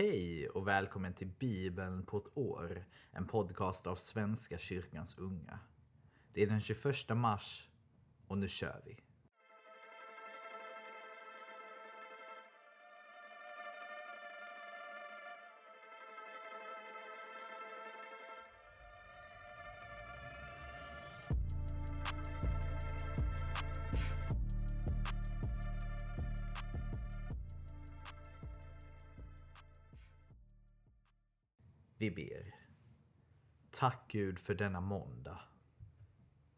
Hej och välkommen till Bibeln på ett år, en podcast av Svenska kyrkans unga. Det är den 21 mars och nu kör vi. Gud för denna måndag.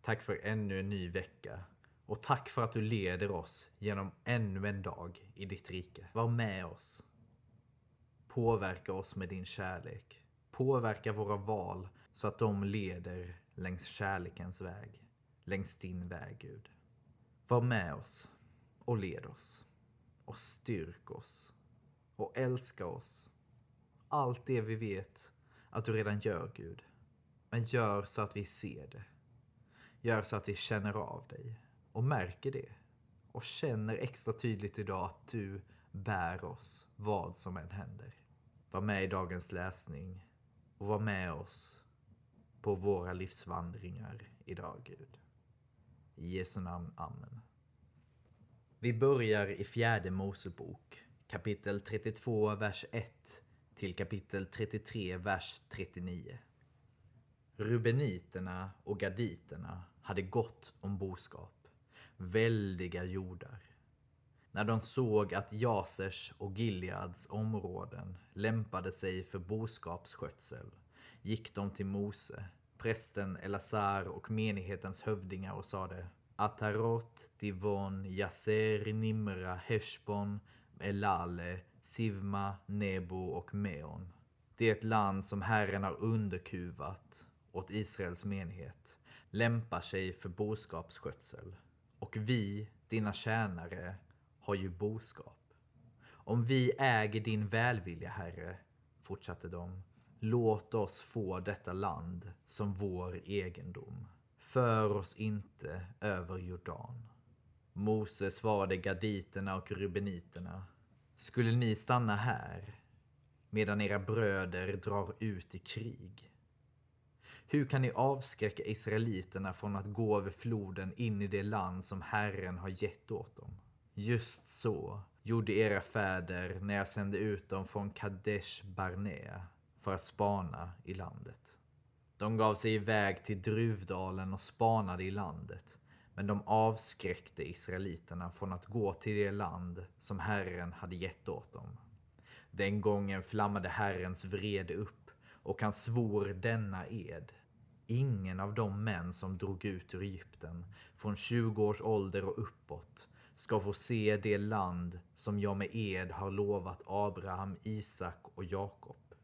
Tack för ännu en ny vecka. Och tack för att du leder oss genom ännu en dag i ditt rike. Var med oss. Påverka oss med din kärlek. Påverka våra val så att de leder längs kärlekens väg. Längs din väg, Gud. Var med oss och led oss. Och styrk oss. Och älska oss allt det vi vet att du redan gör, Gud. Men gör så att vi ser det. Gör så att vi känner av dig och märker det. Och känner extra tydligt idag att du bär oss vad som än händer. Var med i dagens läsning och var med oss på våra livsvandringar idag, Gud. I Jesu namn, Amen. Vi börjar i fjärde Mosebok, kapitel 32, vers 1 till kapitel 33, vers 39. Rubeniterna och gaditerna hade gott om boskap, väldiga jordar. När de såg att Jasers och Gileads områden lämpade sig för boskapsskötsel gick de till Mose, prästen Elazar och menighetens hövdingar och sade Atarot, Divon, Jaser, Nimra, Heshbon, Elale, Sivma, Nebo och Meon. Det är ett land som Herren har underkuvat åt Israels menighet, lämpar sig för boskapsskötsel. Och vi, dina tjänare, har ju boskap. Om vi äger din välvilja, Herre, fortsatte de, låt oss få detta land som vår egendom. För oss inte över Jordan. Mose svarade gaditerna och rubeniterna skulle ni stanna här medan era bröder drar ut i krig? Hur kan ni avskräcka israeliterna från att gå över floden in i det land som Herren har gett åt dem? Just så gjorde era fäder när jag sände ut dem från Kadesh Barnea för att spana i landet. De gav sig iväg till Druvdalen och spanade i landet men de avskräckte israeliterna från att gå till det land som Herren hade gett åt dem. Den gången flammade Herrens vrede upp och han svor denna ed. Ingen av de män som drog ut ur Egypten från 20 års ålder och uppåt ska få se det land som jag med ed har lovat Abraham, Isak och Jakob.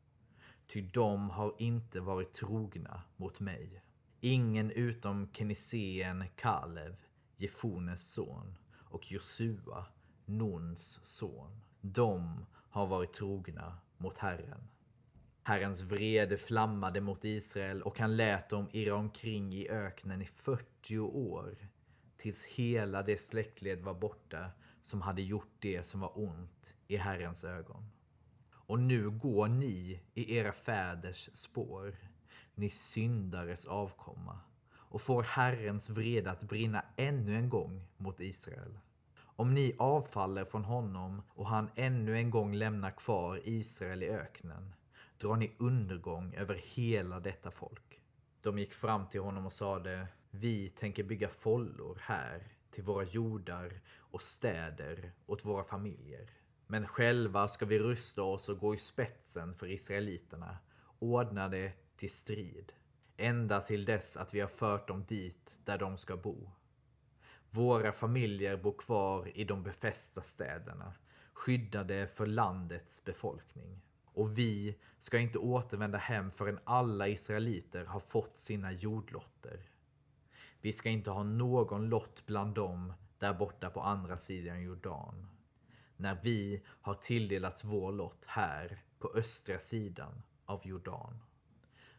Ty de har inte varit trogna mot mig. Ingen utom Keniseen Kalev, Jefones son, och Josua, Nuns son. De har varit trogna mot Herren. Herrens vrede flammade mot Israel och han lät dem irra omkring i öknen i 40 år tills hela det släktled var borta som hade gjort det som var ont i Herrens ögon. Och nu går ni i era fäders spår ni syndares avkomma och får Herrens vrede att brinna ännu en gång mot Israel. Om ni avfaller från honom och han ännu en gång lämnar kvar Israel i öknen drar ni undergång över hela detta folk. De gick fram till honom och sade Vi tänker bygga follor här till våra jordar och städer åt våra familjer. Men själva ska vi rusta oss och gå i spetsen för israeliterna, ordna det till strid. Ända till dess att vi har fört dem dit där de ska bo. Våra familjer bor kvar i de befästa städerna, skyddade för landets befolkning. Och vi ska inte återvända hem förrän alla israeliter har fått sina jordlotter. Vi ska inte ha någon lott bland dem där borta på andra sidan Jordan. När vi har tilldelats vår lott här på östra sidan av Jordan.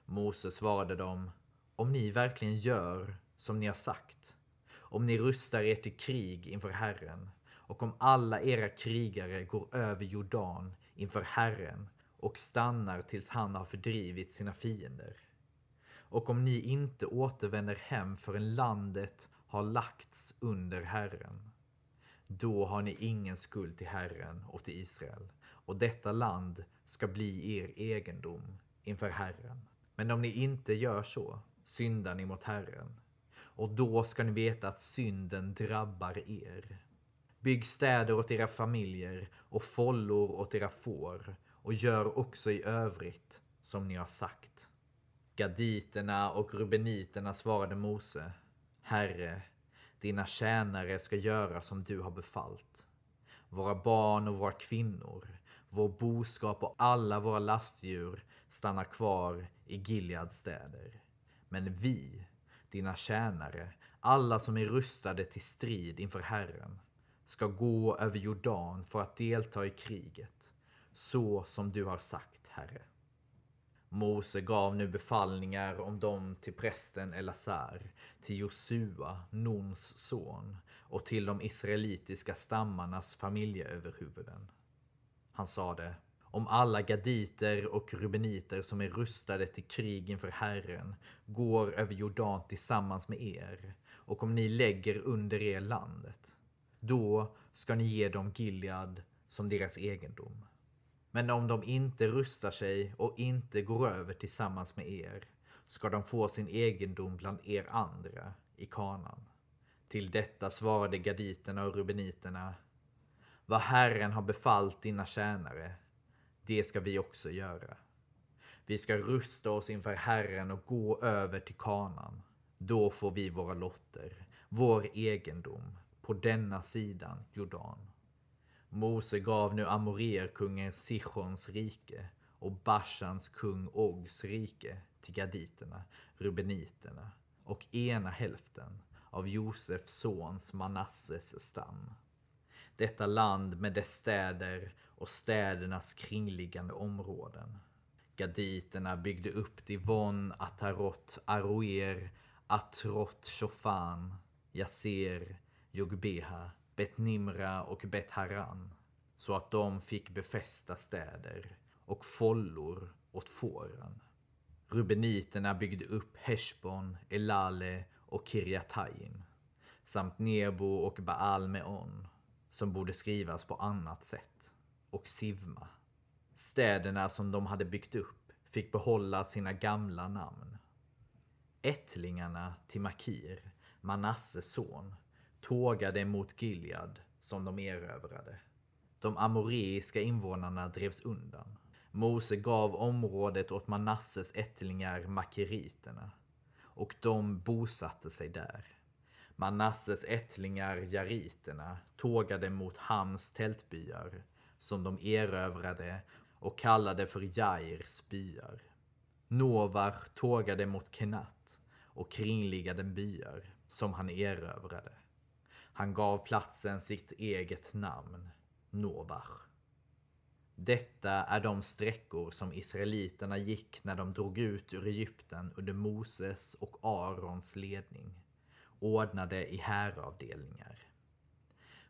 Mose svarade dem, om ni verkligen gör som ni har sagt, om ni rustar er till krig inför Herren och om alla era krigare går över Jordan inför Herren och stannar tills han har fördrivit sina fiender. Och om ni inte återvänder hem förrän landet har lagts under Herren, då har ni ingen skuld till Herren och till Israel, och detta land ska bli er egendom inför Herren. Men om ni inte gör så syndar ni mot Herren, och då ska ni veta att synden drabbar er. Bygg städer åt era familjer och follor åt era får och gör också i övrigt som ni har sagt. Gaditerna och rubeniterna svarade Mose. Herre, dina tjänare ska göra som du har befallt. Våra barn och våra kvinnor, vår boskap och alla våra lastdjur stannar kvar i Gileads städer. Men vi, dina tjänare, alla som är rustade till strid inför Herren, ska gå över Jordan för att delta i kriget, så som du har sagt, Herre. Mose gav nu befallningar om dem till prästen Elazar, till Josua, Nons son, och till de israelitiska stammarnas familjeöverhuvuden. Han sade, om alla gaditer och rubeniter som är rustade till krig inför Herren går över Jordan tillsammans med er, och om ni lägger under er landet, då ska ni ge dem Gilead som deras egendom. Men om de inte rustar sig och inte går över tillsammans med er ska de få sin egendom bland er andra i kanan. Till detta svarade gaditerna och rubeniterna. Vad Herren har befallt dina tjänare, det ska vi också göra. Vi ska rusta oss inför Herren och gå över till kanan. Då får vi våra lotter, vår egendom, på denna sidan Jordan. Mose gav nu Amoreerkungen Sichons rike och Bashans kung Ogs rike till gaditerna, rubeniterna och ena hälften av Josefs sons Manasses stam. Detta land med dess städer och städernas kringliggande områden. Gaditerna byggde upp Divon, Atarot, Aroer, Atrot, Shofan, Yasser, Jogbeha Bet Nimra och Bet Haran så att de fick befästa städer och follor åt fåren. Rubeniterna byggde upp Heshbon, Elale och Kirjataim samt Nebo och Baal Meon som borde skrivas på annat sätt och Sivma. Städerna som de hade byggt upp fick behålla sina gamla namn. Ättlingarna till Makir, Manasses son, tågade mot Gilead som de erövrade. De amoreiska invånarna drevs undan. Mose gav området åt Manasses ättlingar makeriterna och de bosatte sig där. Manasses ättlingar jariterna tågade mot Hams tältbyar som de erövrade och kallade för Jairs byar. Novar tågade mot Kenat och kringliggande byar som han erövrade. Han gav platsen sitt eget namn, Novach. Detta är de sträckor som israeliterna gick när de drog ut ur Egypten under Moses och Arons ledning, ordnade i häravdelningar.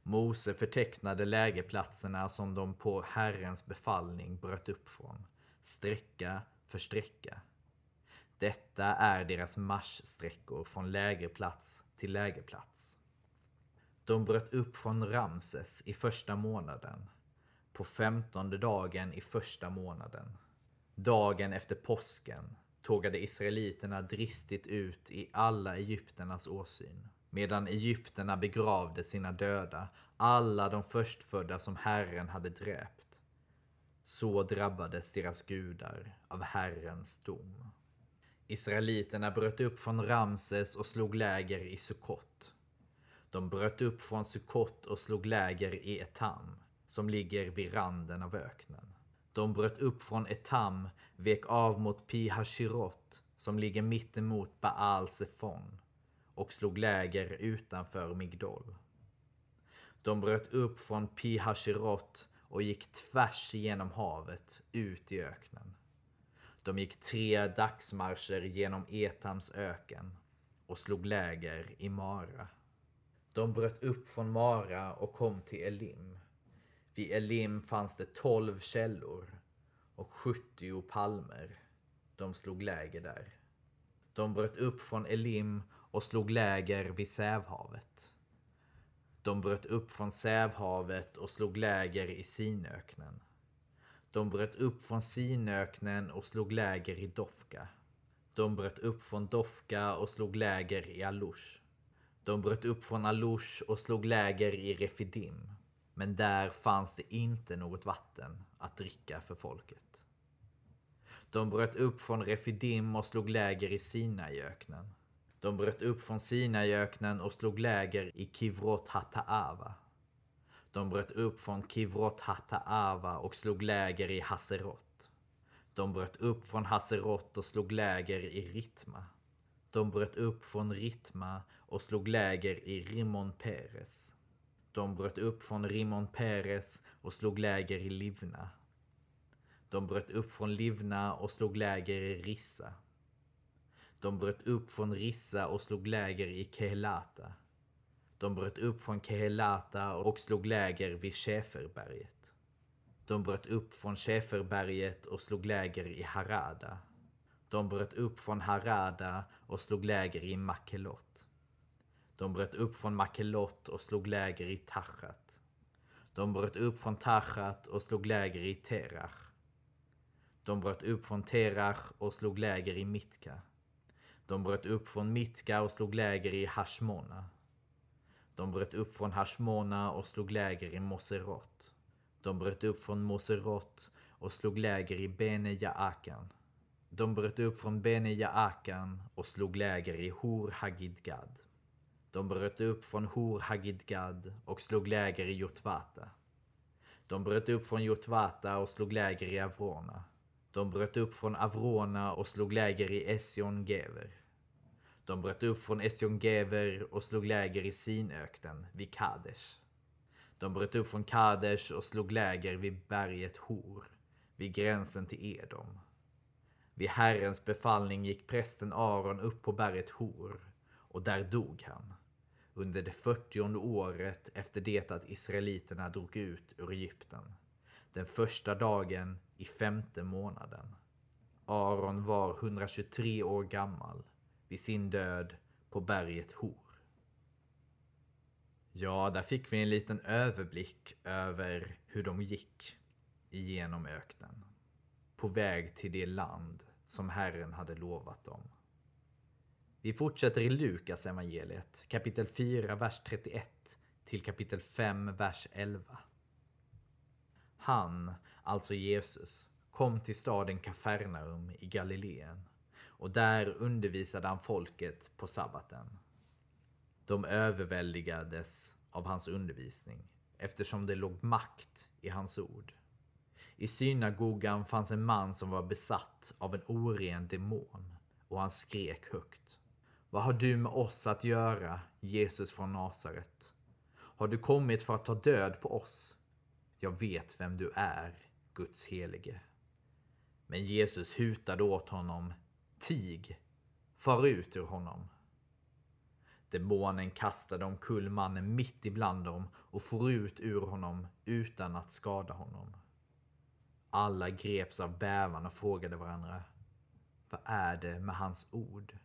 Mose förtecknade lägerplatserna som de på Herrens befallning bröt upp från, sträcka för sträcka. Detta är deras marschsträckor från lägerplats till lägerplats. De bröt upp från Ramses i första månaden, på femtonde dagen i första månaden. Dagen efter påsken tågade israeliterna dristigt ut i alla egypternas åsyn. Medan egypterna begravde sina döda, alla de förstfödda som Herren hade dräpt. Så drabbades deras gudar av Herrens dom. Israeliterna bröt upp från Ramses och slog läger i Sukkot. De bröt upp från Sukkot och slog läger i Etam, som ligger vid randen av öknen. De bröt upp från Etam, vek av mot Pi-Hashirot, som ligger mittemot Baal Sefon, och slog läger utanför Migdol. De bröt upp från Pi-Hashirot och gick tvärs igenom havet ut i öknen. De gick tre dagsmarscher genom Etams öken och slog läger i Mara. De bröt upp från Mara och kom till Elim. Vid Elim fanns det tolv källor och 70 palmer. De slog läger där. De bröt upp från Elim och slog läger vid Sävhavet. De bröt upp från Sävhavet och slog läger i Sinöknen. De bröt upp från Sinöknen och slog läger i Dofka. De bröt upp från Dofka och slog läger i Alush. De bröt upp från Alush och slog läger i Refidim. Men där fanns det inte något vatten att dricka för folket. De bröt upp från Refidim och slog läger i Sinaiöknen. De bröt upp från Sinaiöknen och slog läger i Kivrot Hataava. De bröt upp från Kivrot Hataava och slog läger i Haserot. De bröt upp från Haserot och slog läger i Ritma. De bröt upp från Ritma och slog läger i Rimon Peres. De bröt upp från Rimon Peres och slog läger i Livna. De bröt upp från Livna och slog läger i Rissa. De bröt upp från Rissa och slog läger i Kehelata. De bröt upp från Kehelata och slog läger vid Schäferberget. De bröt upp från Schäferberget och slog läger i Harada. De bröt upp från Harada och slog läger i Makelot. De bröt upp från Makelot och slog läger i Tachat. De bröt upp från Tachat och slog läger i Terach. De bröt upp från Terach och slog läger i Mitka. De bröt upp från Mitka och slog läger i Hashmona. De bröt upp från Hashmona och slog läger i Moserot. De bröt upp från Moserot och slog läger i Bene Jaakan. De bröt upp från Bene Jaakan och slog läger i Hor Hagidgad. De bröt upp från Hor Hagidgad och slog läger i Jotvata. De bröt upp från Jotvata och slog läger i Avrona. De bröt upp från Avrona och slog läger i Ession Gever. De bröt upp från Ession Gever och slog läger i Sinöknen vid Kadesh. De bröt upp från Kadesh och slog läger vid berget Hor, vid gränsen till Edom. Vid Herrens befallning gick prästen Aron upp på berget Hor och där dog han under det fyrtionde året efter det att israeliterna drog ut ur Egypten. Den första dagen i femte månaden. Aron var 123 år gammal vid sin död på berget Hor. Ja, där fick vi en liten överblick över hur de gick igenom öknen. På väg till det land som Herren hade lovat dem. Vi fortsätter i Lukas evangeliet kapitel 4, vers 31 till kapitel 5, vers 11. Han, alltså Jesus, kom till staden Kafarnaum i Galileen och där undervisade han folket på sabbaten. De överväldigades av hans undervisning eftersom det låg makt i hans ord. I synagogan fanns en man som var besatt av en oren demon och han skrek högt. Vad har du med oss att göra, Jesus från Nasaret? Har du kommit för att ta död på oss? Jag vet vem du är, Guds helige. Men Jesus hutade åt honom. Tig! Far ut ur honom. Demonen kastade omkull mannen mitt ibland dem och for ut ur honom utan att skada honom. Alla greps av bävan och frågade varandra. Vad är det med hans ord?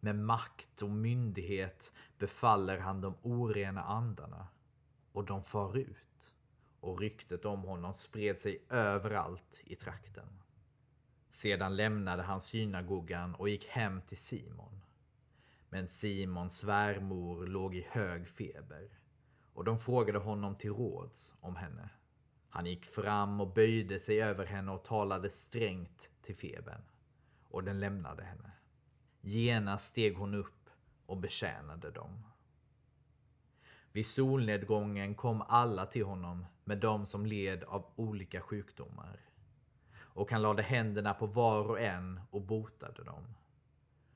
Med makt och myndighet befaller han de orena andarna och de far ut. Och ryktet om honom spred sig överallt i trakten. Sedan lämnade han synagogan och gick hem till Simon. Men Simons svärmor låg i hög feber och de frågade honom till råds om henne. Han gick fram och böjde sig över henne och talade strängt till febern och den lämnade henne. Genast steg hon upp och betjänade dem. Vid solnedgången kom alla till honom med de som led av olika sjukdomar. Och han lade händerna på var och en och botade dem.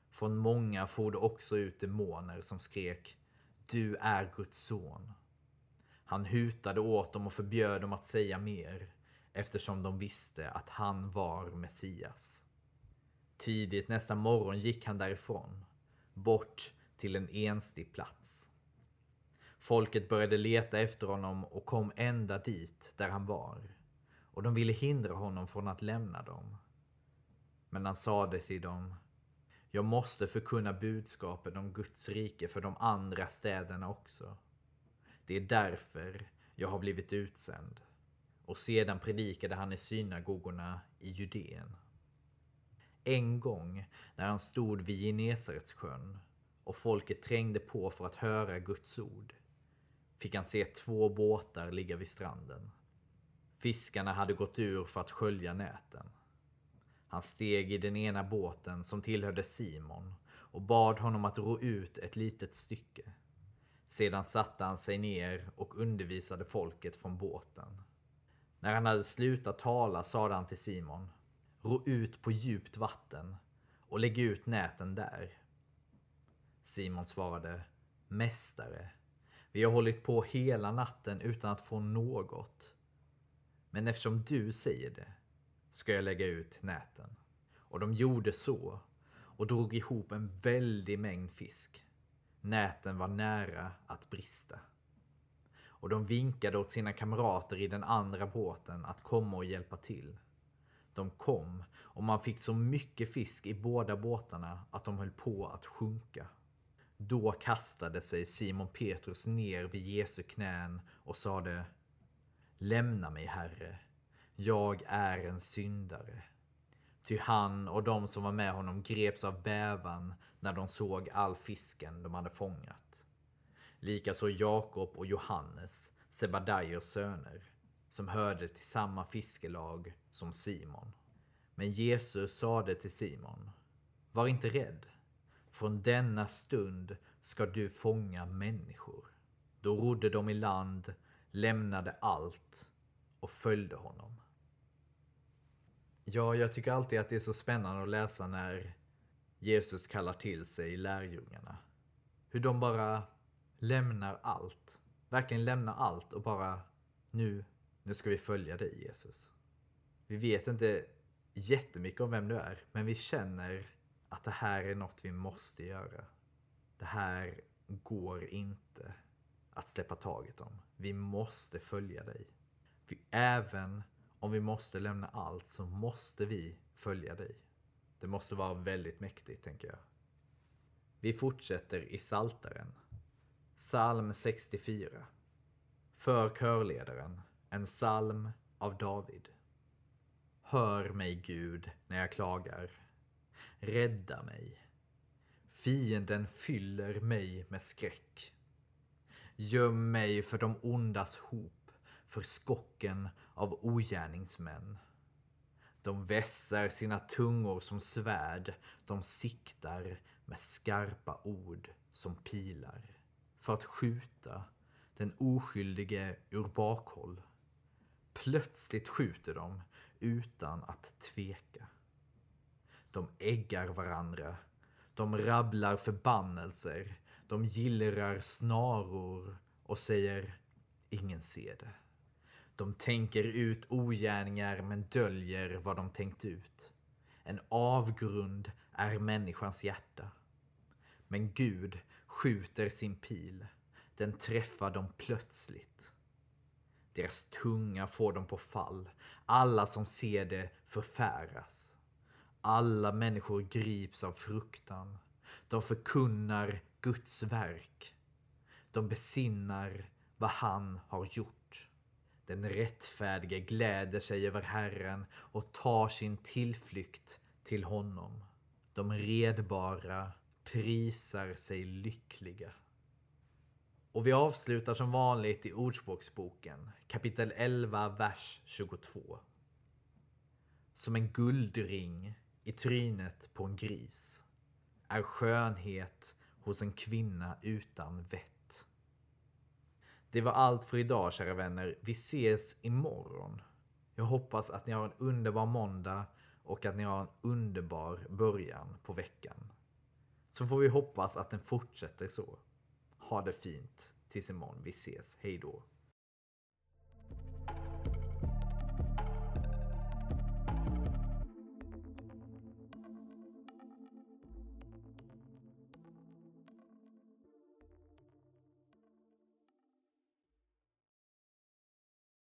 Från många for det också ut demoner som skrek Du är Guds son. Han hutade åt dem och förbjöd dem att säga mer eftersom de visste att han var Messias. Tidigt nästa morgon gick han därifrån, bort till en enstig plats. Folket började leta efter honom och kom ända dit där han var. och de ville hindra honom från att lämna dem. Men han sade till dem Jag måste förkunna budskapet om Guds rike för de andra städerna också. Det är därför jag har blivit utsänd. Och sedan predikade han i synagogorna i Judeen. En gång när han stod vid Genesarets sjön och folket trängde på för att höra Guds ord fick han se två båtar ligga vid stranden. Fiskarna hade gått ur för att skölja näten. Han steg i den ena båten som tillhörde Simon och bad honom att ro ut ett litet stycke. Sedan satte han sig ner och undervisade folket från båten. När han hade slutat tala sade han till Simon Ro ut på djupt vatten och lägg ut näten där. Simon svarade Mästare, vi har hållit på hela natten utan att få något. Men eftersom du säger det ska jag lägga ut näten. Och de gjorde så och drog ihop en väldig mängd fisk. Näten var nära att brista. Och de vinkade åt sina kamrater i den andra båten att komma och hjälpa till. De kom och man fick så mycket fisk i båda båtarna att de höll på att sjunka. Då kastade sig Simon Petrus ner vid Jesu knän och sade Lämna mig, Herre. Jag är en syndare. Ty han och de som var med honom greps av bävan när de såg all fisken de hade fångat. Likaså Jakob och Johannes, Sebadaios söner, som hörde till samma fiskelag som Simon. Men Jesus sade till Simon, var inte rädd. Från denna stund ska du fånga människor. Då rodde de i land, lämnade allt och följde honom. Ja, jag tycker alltid att det är så spännande att läsa när Jesus kallar till sig lärjungarna. Hur de bara lämnar allt. Verkligen lämnar allt och bara nu, nu ska vi följa dig Jesus. Vi vet inte jättemycket om vem du är, men vi känner att det här är något vi måste göra. Det här går inte att släppa taget om. Vi måste följa dig. För även om vi måste lämna allt så måste vi följa dig. Det måste vara väldigt mäktigt, tänker jag. Vi fortsätter i Saltaren. Psalm 64. För körledaren, en psalm av David. Hör mig Gud när jag klagar. Rädda mig. Fienden fyller mig med skräck. Göm mig för de ondas hop, för skocken av ogärningsmän. De vässar sina tungor som svärd, de siktar med skarpa ord som pilar för att skjuta den oskyldige ur bakhåll. Plötsligt skjuter de utan att tveka. De äggar varandra. De rabblar förbannelser. De gillrar snaror och säger ingen ser det. De tänker ut ogärningar men döljer vad de tänkt ut. En avgrund är människans hjärta. Men Gud skjuter sin pil. Den träffar dem plötsligt. Deras tunga får dem på fall. Alla som ser det förfäras. Alla människor grips av fruktan. De förkunnar Guds verk. De besinnar vad han har gjort. Den rättfärdige gläder sig över Herren och tar sin tillflykt till honom. De redbara prisar sig lyckliga. Och vi avslutar som vanligt i Ordspråksboken, kapitel 11, vers 22. Som en guldring i trynet på en gris är skönhet hos en kvinna utan vett. Det var allt för idag kära vänner. Vi ses imorgon. Jag hoppas att ni har en underbar måndag och att ni har en underbar början på veckan. Så får vi hoppas att den fortsätter så. Ha det fint tills imorgon. Vi ses. Hej då.